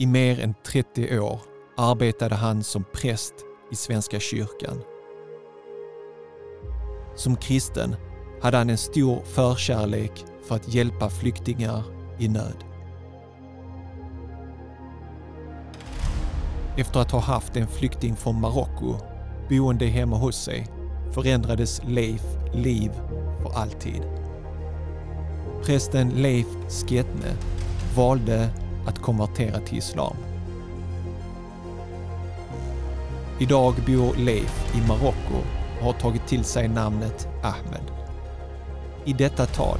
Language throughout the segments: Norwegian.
I mer än 30 år arbetade han som präst i Svenska kyrkan. Som kristen hade han en stor förkärlek för att hjälpa flyktingar i nöd. Efter att ha haft en flykting från Marocko boende hemma hos sig förändrades Leif liv för alltid. Prästen Leif Sketne valde att konvertera till islam. Idag bor Leif i Marocko och har tagit till sig namnet Ahmed. I detta tal,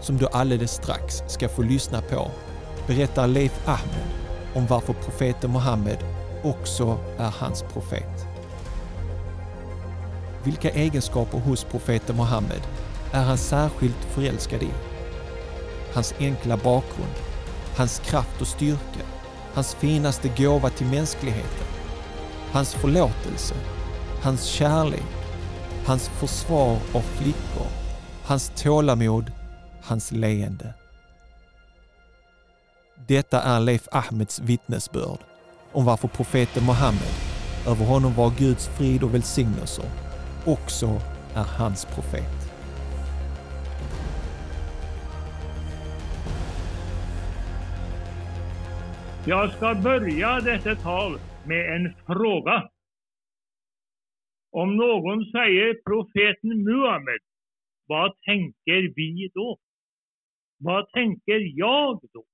som du alldeles strax ska få lyssna på, berättar Leif Ahmed om varför profeten Muhammed också är hans profet. Vilka egenskaper hos profeten Muhammed är han särskilt förälskad i? Hans enkla bakgrund, hans kraft och styrka, hans finaste gåva till mänskligheten, hans förlåtelse, hans kärlek, hans försvar av flickor, hans tålamod, hans leende. Detta är Leif Ahmeds vittnesbörd om varför profeten Muhammed, över honom var Guds frid och välsignelser, också är hans profet. Jag ska börja detta tal med en fråga. Om någon säger profeten Muhammed, vad tänker vi då? Vad tänker jag då?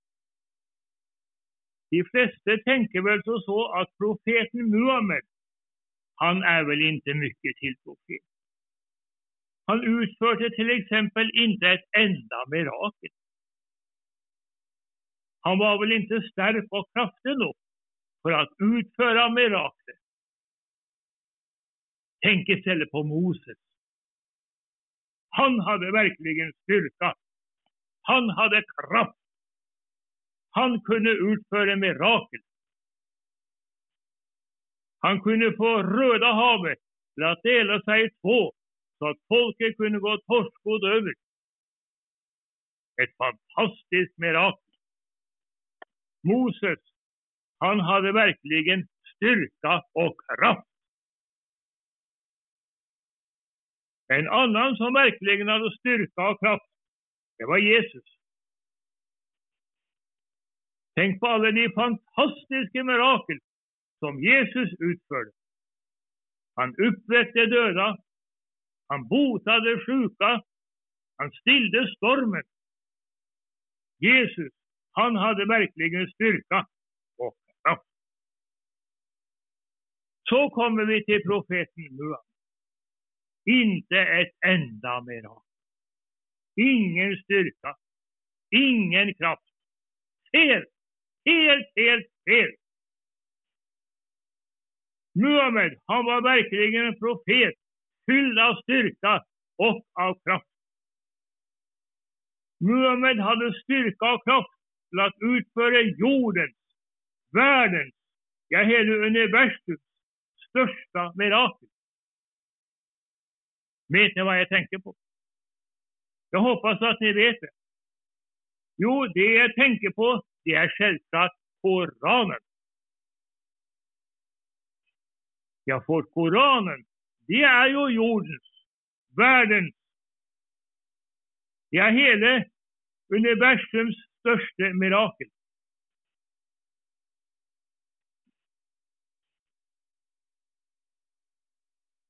De flesta tänker väl så, så att profeten Muhammed, han är väl inte mycket till profet. Han utförde till exempel inte ett enda mirakel. Han var vel ikke sterk og kraftig nok for å utføre mirakler. i stedet på Moses. Han hadde virkelig styrka. Han hadde kraft. Han kunne utføre mirakel. Han kunne få Røde havet til å dele seg i to, så at folket kunne gå torskodd over. Et fantastisk mirakel. Moses, han hadde virkelig styrka og kraft. En annen som virkelig hadde styrka og kraft, det var Jesus. Tenk på alle de fantastiske mirakel som Jesus utførte. Han oppvekte døda, han botade sjuka, han stilte stormen. Jesus, han hadde verkligen styrka og kraft. Så kommer vi til profeten Muhammed. Inte et enda mirakel. Ingen styrka, ingen kraft. Helt, helt, helt feil. Muhammed, han var virkelig en profet, fylld av styrka og av kraft. Muhammed hadde styrka og kraft till å utføre jordens, verdens, ja hele universums største mirakel. Vet dere hva jeg tenker på? Jeg håper at dere vet det. Jo, det jeg tenker på, det er selvsagt Koranen. Ja, for Koranen, det er jo jordens, verdens, ja hele universums största mirakel.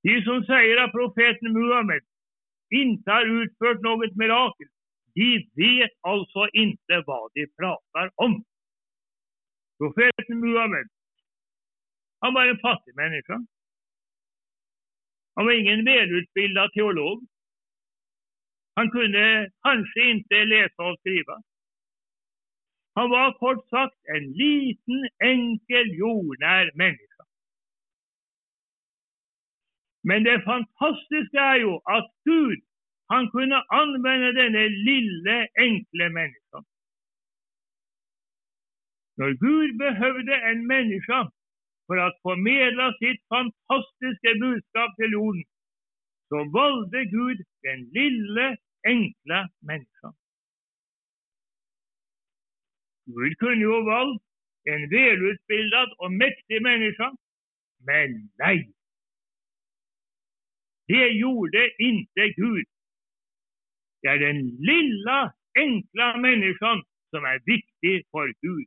De som sier at profeten Muhammed ikke har utført noe mirakel, de vet altså ikke hva de prater om. Profeten Muhammed, han var en fattig menneske. Han var ingen välutbildad teolog. Han kunne kanskje ikke lese og skriva. Han var kort sagt en liten, enkel, jordnær menneske. Men det fantastiske er jo at Gud, han kunne anvende denne lille, enkle mennesken. Når Gud behøvde en menneske for å förmedla sitt fantastiske budskap til jorden, så valgte Gud den lille, enkle människan. Gud kunne jo valgt en velutbildet og mektig menneske, Men nei. det gjorde ikke Gud. Det er den lilla enkle mennesken som er viktig for Gud.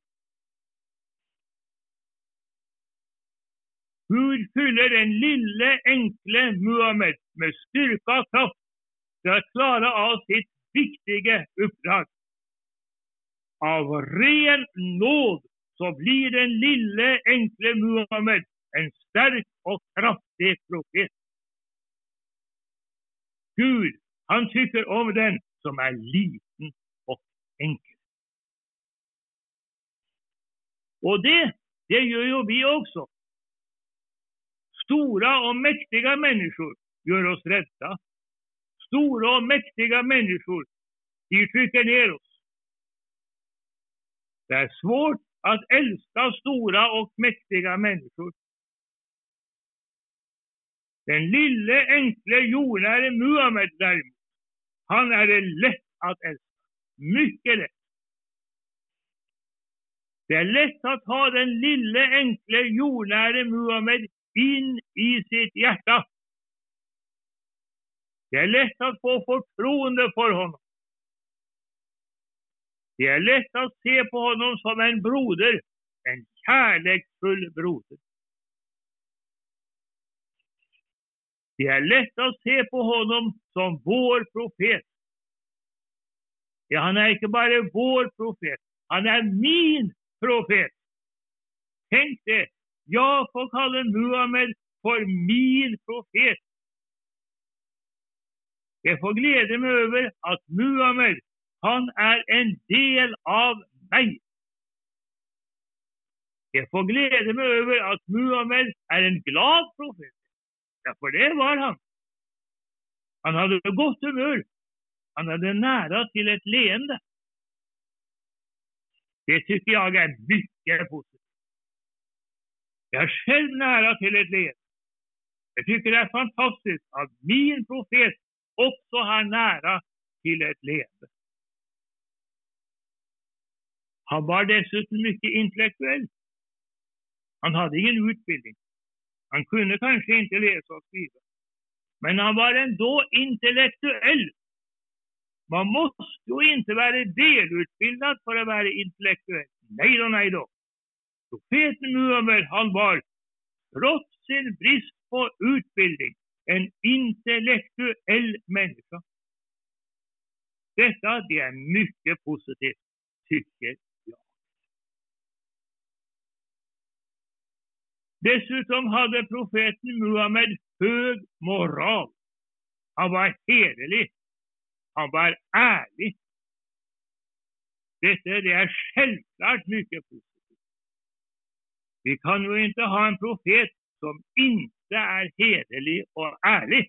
Gud fyller den lille, enkle Muhammed med styrka kraft til å klare av sitt viktige oppdrag. Av ren nåd så blir den lille, enkle Muhammed en sterk og kraftig profet. Gud, han tykker om den som er liten og enkel. Og det, det gjør jo vi også. Stora og mektige mennesker gjør oss redda. Stora og mektige mennesker, de trykker ned oss. Det är svårt att älska stora och mäktiga människor. Den lille, enkle jordnäre Muhammed däremot, han är det lätt att älska. Mycket lätt. Det är lätt att ha den lille, enkle jordnäre Muhammed inn i sitt hjärta. Det är lätt att få förtroende för honom. Det er lett å se på honom som en broder, en kjærleksfull broder. Det er lett å se på honom som vår profet. Ja, han er ikke bare vår profet, han er min profet. Tenk det, Jeg får kalle Muhammed for min profet. Jeg får glede meg over at Muhammed, han er en del av meg. Jeg får glede meg over at Muhammed er en glad profet. Ja, for det var han. Han hadde godt humør. Han hadde næra til et leende. Det syns jeg er mye positivt. Jeg er selv næra til et leende. Jeg syns det er fantastisk at min profet også har næra til et led. Han var dessuten mye intellektuell. Han hadde ingen utbildning. Han kunne kanskje ikke lese og skrive, Men han var ändå intellektuell. Man måtte jo ikke være delutbildet for å være intellektuell. Nei da, nei da. Profeten Muhammed han var, tross sin brist på utbildning, en intellektuell menneske. Dette det er mye positivt, tycker Dessutom hadde profeten Muhammed høy moral. Han var hederlig. Han var ærlig. Dette det er selvklart mye positivt. Vi kan jo ikke ha en profet som ikke er hederlig og ærlig.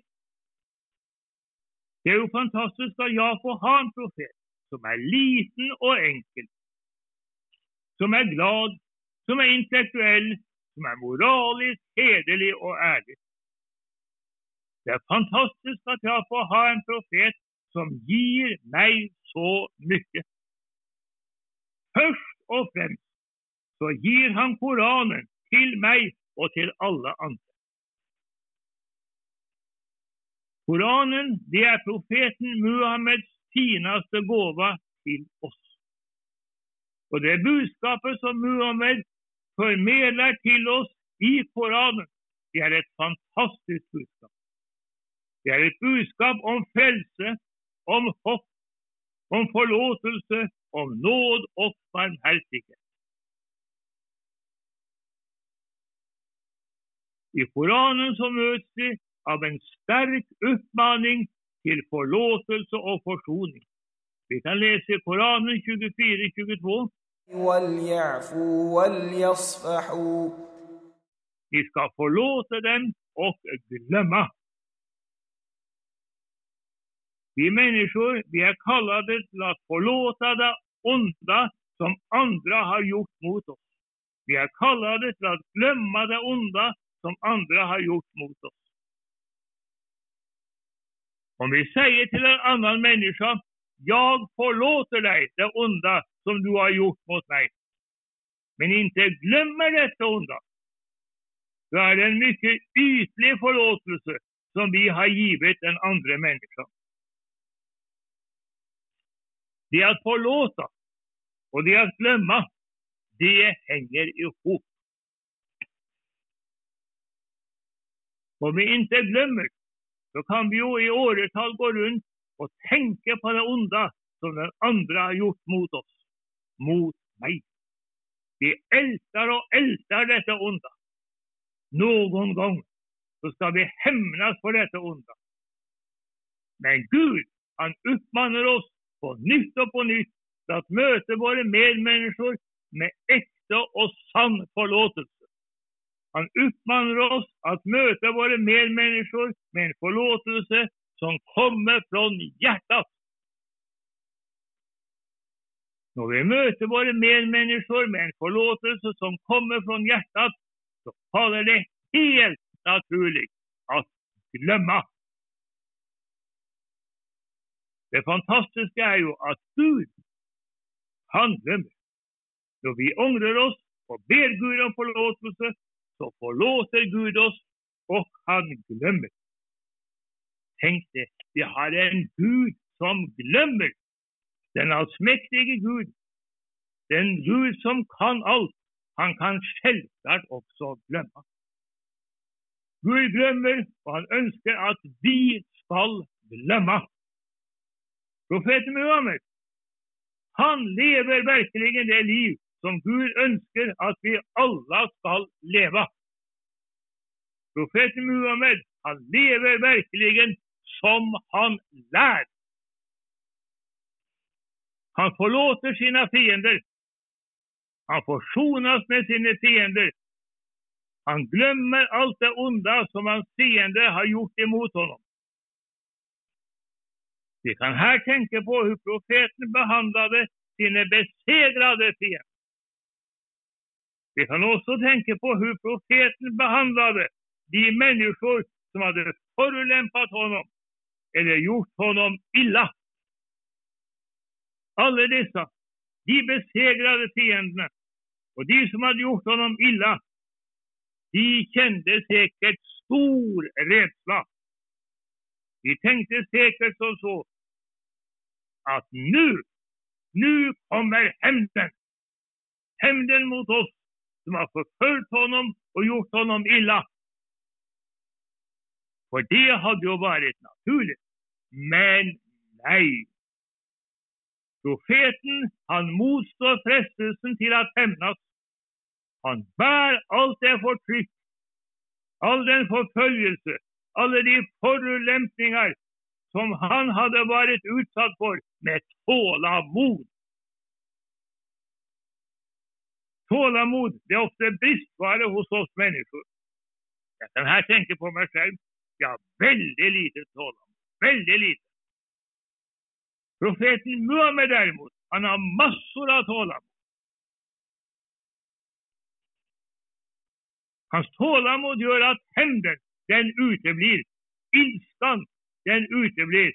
Det er jo fantastisk at jeg får ha en profet som er liten og enkel, som er glad, som er intellektuell, som er moralisk, hederlig og ærlig. Det er fantastisk at jeg får ha en profet som gir meg så mye. Først og fremst så gir han Koranen til meg og til alle andre. Koranen det er profeten Muhammeds fineste gave til oss. Og det budskapet som Muhammed formidler til oss i Koranen, det er et fantastisk budskap. Det er et budskap om frelse, om hopp, om forlåtelse, om nåd og barmhertighet. I Koranen så møtes vi av en sterk oppmaning til forlåtelse og forsoning. Vi kan lese i Koranen 24-22. Vi ska förlåta dem och glömma. Vi människor vi är kallade till att förlåta det onda som andra har gjort mot oss. Vi är kallade till att glömma det onda som andra har gjort mot oss. Om vi säger till en annan människa, jag förlåter dig det onda som du har gjort mot mig. men inte glömmer detta onda, Det är en mycket ytlig förlåtelse som vi har givit den andra människan. Det att förlåta och det att glömma, det hänger ihop. Om vi inte glömmer, så kan vi ju i åretal gå runt och tänka på det onda som den andre har gjort mot oss, mot meg. Vi ältar og ältar dette onda. Noen gang så skal vi hemnes på dette onda. Men Gud, han uppmanar oss på nytt og på nytt til å møte våre medmennesker med ekte og sann forlåtelse. Han uppmanar oss at møte våre medmennesker med en förlåtelse som kommer fra hjertet. Når vi møter våre medmennesker med en forlåtelse som kommer fra hjertet, så faller det helt naturlig att glemme. Det fantastiske er jo at Gud, han glemmer. Når vi angrer oss og ber Gud om forlåtelse, så forlåter Gud oss og han glömmer. Tänk det, vi har en Gud som glemmer. Den allsmektige Gud, den Gud som kan alt. han kan selvklart også glemme. Gud glemmer, og han ønsker at vi skal glemme. Profeten Muhammed, han lever virkelig det liv som Gud ønsker at vi alle skal leve. Profeten Muhammed, han lever verkligen som han lær. Han forlåter sine fiender. Han forsones med sine fiender. Han glömmer alt det onda som hans fiende har gjort emot honom. Vi kan her tenke på hur profeten behandlade sine besegrede fiender. Vi kan også tenke på hur profeten behandlade de mennesker som hadde forulempet honom eller gjort honom illa. Alle disse, de besegrade fiendene, og de som hadde gjort honom illa, de kjente sikkert stor redsel. De tenkte sikkert som så at nå, nå kommer hevnen. Hevnen mot oss som har forfulgt honom og gjort honom illa. För det hadde jo vært naturlig. Men nei. Profeten, han motstår frestelsen til at hämnas. Han bærer alt det fortrykk, all den forfølgelse, alle de forulempninger som han hadde vært utsatt for, med tålamod. Tålamod, det er ofte bristvare hos oss mennesker. Jeg kan her tenke på meg själv. Jag veldig lite tålamod. Veldig lite. Profeten Muhammed derimot, han har massor av tålamod. Hans tålamod gjør at hämnden, den uteblir. Instant, den uteblir.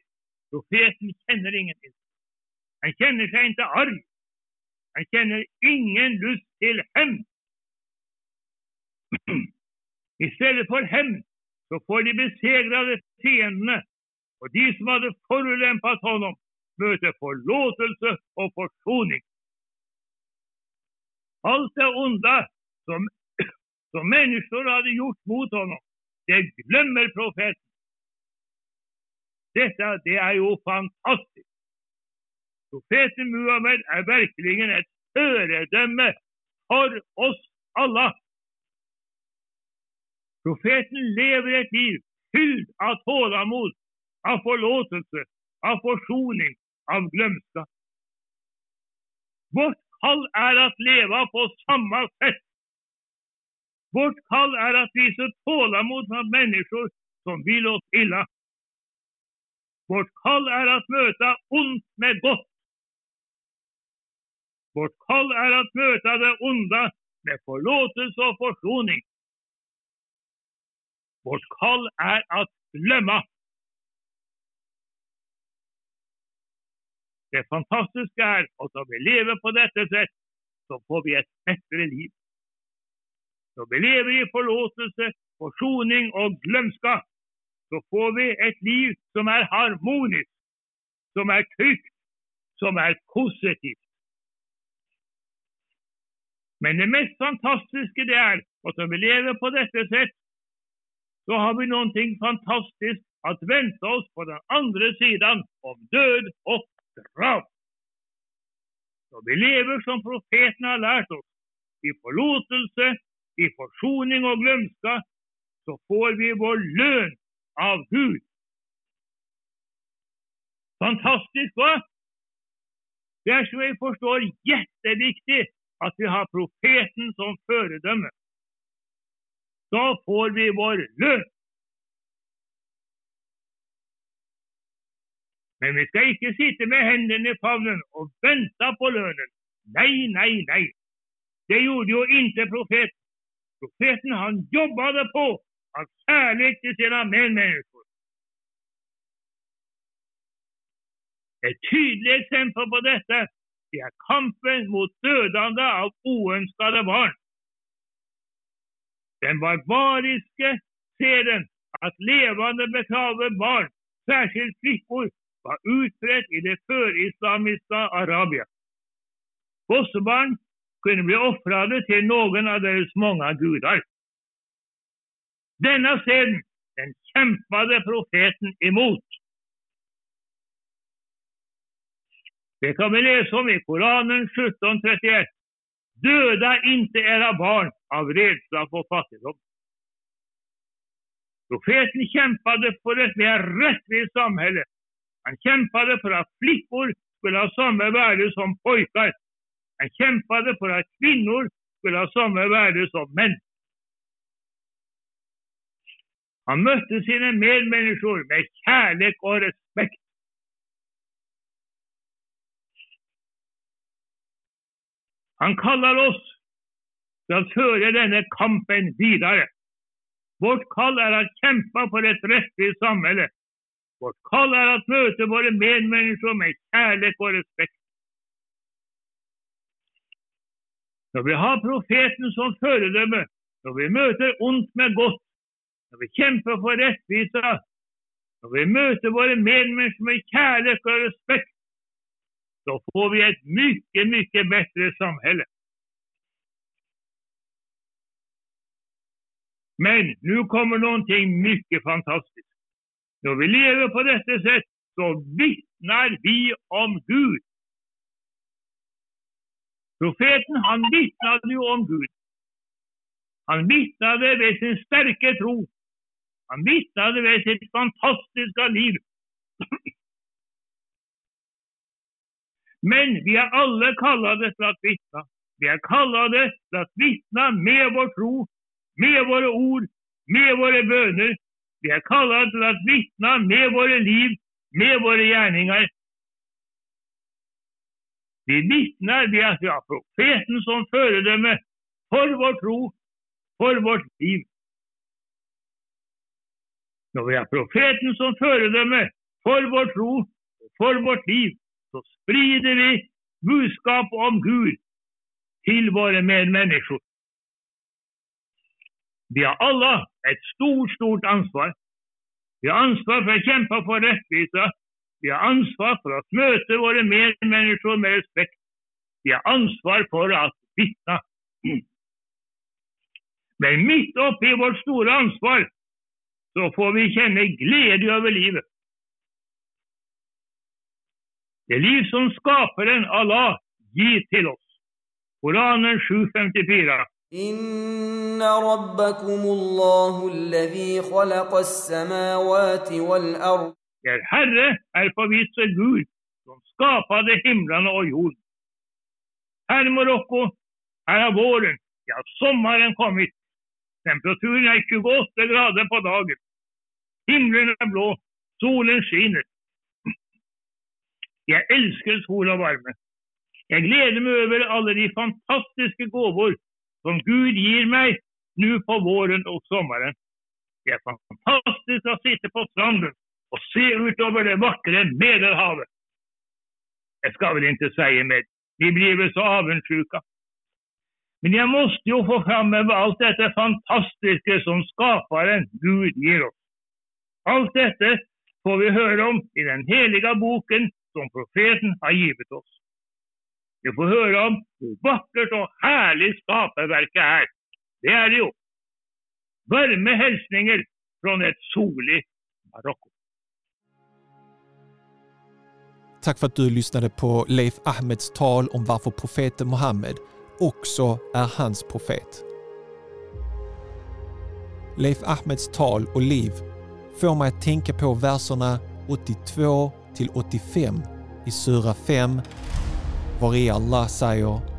Profeten kjenner ingenting. Han kjenner seg ikke arm. Han kjenner ingen lyst til hevn. I stedet for hämnd så får de besegrade fiendene, og de som hadde forulempet honom møter forlåtelse og forsoning. Alt det onda som, som mennesker hadde gjort mot honom, det glemmer profeten. Dette det er jo fantastisk. Profeten Muhammed er virkelig et øredømme for oss alla. Profeten lever et liv fylt av tålamod, av forlåtelse, av forsoning, av glemska. Vårt kall er at leve på samme sett. Vårt kall er att vise tålamod mot mennesker som vil oss ille. Vårt kall er at møte ondt med godt. Vårt kall er at møte det onda med forlåtelse og försoning. Vårt kall er at lømma. Det fantastiske er at når vi lever på dette sett, så får vi et bedre liv. Når vi lever i forlåtelse, forsoning og glømska, så får vi et liv som er harmonisk, som er trygt, som er positivt. Men det mest fantastiske det er at når vi lever på dette sett, så har vi noe fantastisk at vente oss på den andre siden om død og grav. Når vi lever som profeten har lært oss, i forlotelse, i forsoning og glømska, så får vi vår lønn av Gud. Fantastisk, hva? Det er som jeg forstår jetteviktig at vi har profeten som føredømme. Da får vi vår lønn. Men vi skal ikke sitte med hendene i favnen og vente på lønnen. Nei, nei, nei. Det gjorde jo ikke profeten. Profeten han jobba det på av kjærlighet til sine medmennesker. Et tydelig eksempel på dette det er kampen mot dødende av uønskede barn. Den barbariske seden at levende begraver barn, særskilt flikker, var utbredt i det førislamiske Arabia. Fossebarn kunne bli ofret til noen av deres mange guder. Denne seden den kjempet profeten imot. Det kan vi lese om i Koranen 1731. Døda ikke era barn av redsel for fattigdom. Profeten kjempet for et mer rettvist samhelle. Han kjempet for at flikker skulle ha samme verde som pojker. Han kjempet for at kvinner skulle ha samme verde som menn. Han møtte sine medmennesker med kjærlighet og respekt. Han kaller oss til å føre denne kampen videre. Vårt kall er å kjempe for et rettvis samfunn. Vårt kall er å møte våre medmennesker med kjærlighet og respekt. Når vi har profeten som føredømme, når vi møter ondt med godt, når vi kjemper for rettvisa, når vi møter våre medmennesker med kjærlighet og respekt, så får vi et mye, mye bedre samhälle. Men nå kommer noe mye fantastisk. Når vi lever på dette sett, så vitner vi om Gud. Profeten han vitnet jo om Gud. Han vitnet ved sin sterke tro. Han vitnet ved sitt fantastiske liv. Men vi er alle kallade til å vitne. Vi er kallade til å vitne med vår tro, med våre ord, med våre bønner. Vi er kalla til å vitne med våre liv, med våre gjerninger. Vi vitner ved at vi har profeten som føredømme for vår tro, for vårt liv. Når vi har profeten som føredømme for vår tro for vårt liv, så sprider vi budskapet om Gud til våre medmennesker. Vi har alle et stort, stort ansvar. Vi har ansvar for å kjempe for rettvise. Vi har ansvar for å møte våre medmennesker med respekt. Vi har ansvar for å vitne. Men midt oppi vårt store ansvar så får vi kjenne glede over livet. Det liv som skaperen Allah gir til oss. Koranen 754. إن ربكم الله الذي خلق السماوات والأرض Der Herre er forvisse Gud, som skapade himlene og jorden. Her i Marokko her er våren, ja, sommeren kommet. Temperaturen er 28 grader på dagen. Himmelen er blå, solen skinner. Jeg elsker sol og varme. Jeg gleder meg over alle de fantastiske gaver som Gud gir meg nå på våren og sommeren. Det er fantastisk å sitte på stranden og se utover det vakre Medelhavet. Jeg skal vel ikke si mer, vi blir vel så avundsjuka. Men jeg måste jo få framheve alt dette fantastiske som skaparen Gud gir oss. Alt dette får vi høre om i den helige boken som profeten har givet oss. Vi får høre om hvor vakkert og herlig skaperverket er. Det er det jo. Varme hilsninger fra et solig Marokko. Tack för att du lyssnade på Leif Ahmeds tal om varför profeten Muhammed också är hans profet. Leif Ahmeds tal och liv får mig att tänka på verserna 82 till 85 i Sura 5 var i Allah säger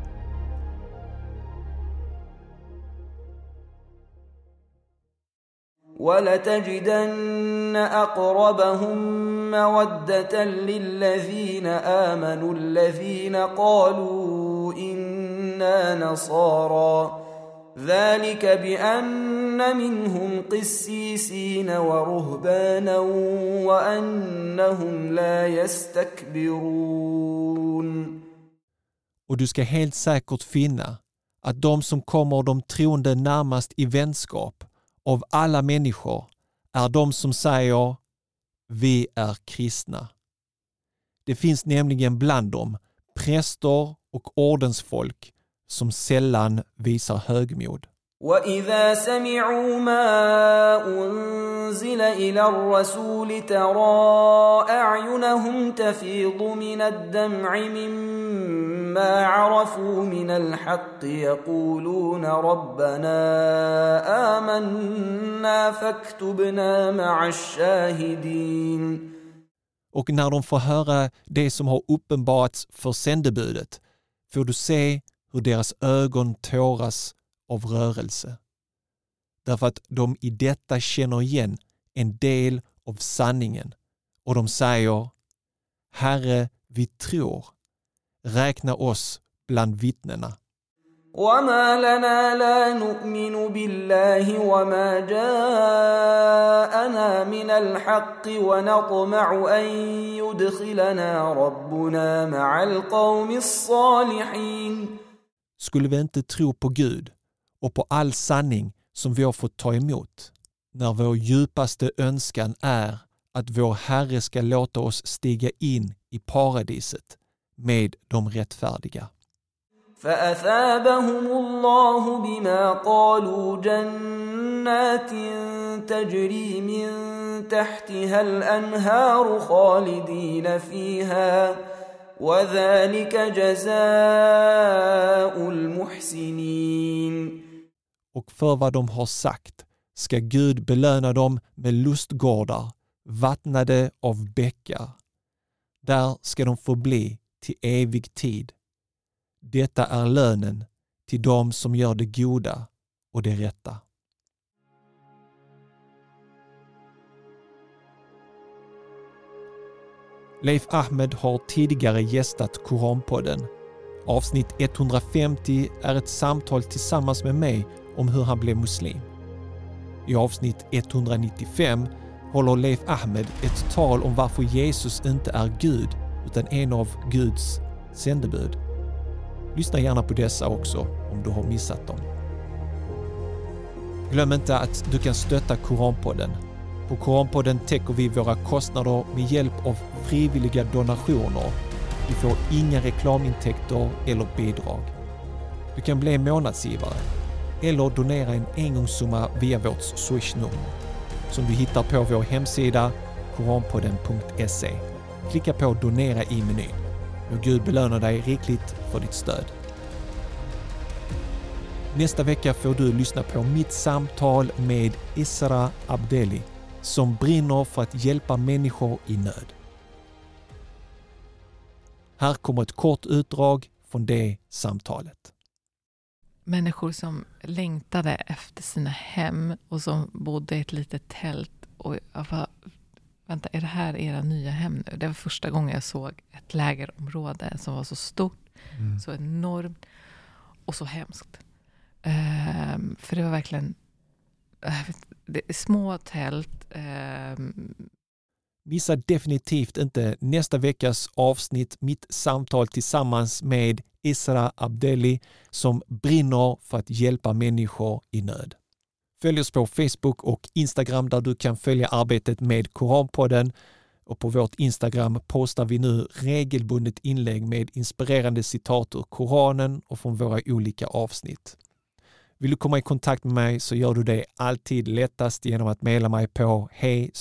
ولتجدن أقربهم مودة للذين آمنوا الذين قالوا إنا نصارى. ذلك بأن منهم قسيسين ورهبانا وأنهم لا يستكبرون. Och du ska helt säkert finna att de som kommer de troende närmast i vänskap av alla människor är de som säger vi är kristna. Det finns nämligen bland dem präster och ordensfolk som sällan visar högmod. وإذا سمعوا ما أنزل إلى الرسول ترى أعينهم تفيض من الدمع مما عرفوا من الحق يقولون ربنا آمنا فاكتبنا مع الشاهدين. Och när de får höra det som har uppenbarats för sändebudet får du se hur deras ögon tåras av rörelse. Därför att de i detta känner igen en del av sanningen och de säger Herre, vi tror. Räkna oss bland vittnena. وما لنا لا نؤمن بالله وما جاءنا من الحق ونطمع ان يدخلنا ربنا مع القوم الصالحين Skulle vi inte tro på Gud och på all sanning som vi har fått ta emot när vår djupaste önskan är att vår Herre ska låta oss stiga in i paradiset med de rättfärdiga. فأثابهم الله بما قالوا جنات تجري من تحتها الأنهار خالدين فيها وذلك جزاء المحسنين Och för vad de har sagt ska Gud belöna dem med lustgårdar vattnade av bäckar. Där ska de få bli till evig tid. Detta är lönen till dem som gör det goda och det rätta. Leif Ahmed har tidigare gästat Koranpodden. Avsnitt 150 är ett samtal tillsammans med mig om hur han blev muslim. I avsnitt 195 håller Leif Ahmed ett tal om varför Jesus inte är Gud utan en av Guds sändebud. Lyssna gärna på dessa också om du har missat dem. Glöm inte att du kan stötta Koranpodden. På Koranpodden täcker vi våra kostnader med hjälp av frivilliga donationer. Vi får inga reklamintäkter eller bidrag. Du kan bli månadsgivare eller donera en engångssumma via vårt swishnummer som du hittar på vår hemsida koranpodden.se. Klicka på donera i menyn. Må Gud belöna dig rikligt för ditt stöd. Nästa vecka får du lyssna på mitt samtal med Isra Abdeli som brinner för att hjälpa människor i nöd. Här kommer ett kort utdrag från det samtalet. Människor som längtade efter sina hem och som bodde i ett litet tält. Och jag bara, vänta, är det här era nya hem nu? Det var första gången jag såg ett lägerområde som var så stort, mm. så enormt och så hemskt. Um, för det var verkligen uh, små tält. Um, Missa definitivt inte nästa veckas avsnitt, mitt samtal tillsammans med Isra Abdeli som brinner för att hjälpa människor i nöd. Följ oss på Facebook och Instagram där du kan följa arbetet med Koranpodden och på vårt Instagram postar vi nu regelbundet inlägg med inspirerande citat ur Koranen och från våra olika avsnitt. Vill du komma i kontakt med mig så gör du det alltid lättast genom att mejla mig på hej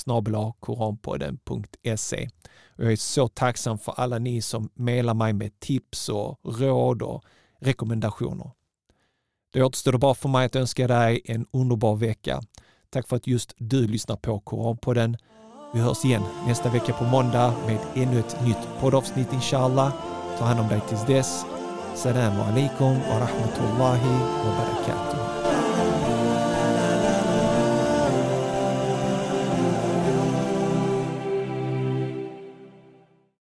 koranpodden.se. Jag är så tacksam för alla ni som mejlar mig med tips och råd och rekommendationer. Det återstår bara för mig att önska dig en underbar vecka. Tack för att just du lyssnar på Koranpodden. Vi hörs igen nästa vecka på måndag med ännu ett nytt poddavsnitt inshallah. Ta hand om dig tills dess. Salam alaikum wa rahmatullahi wa barakatuh.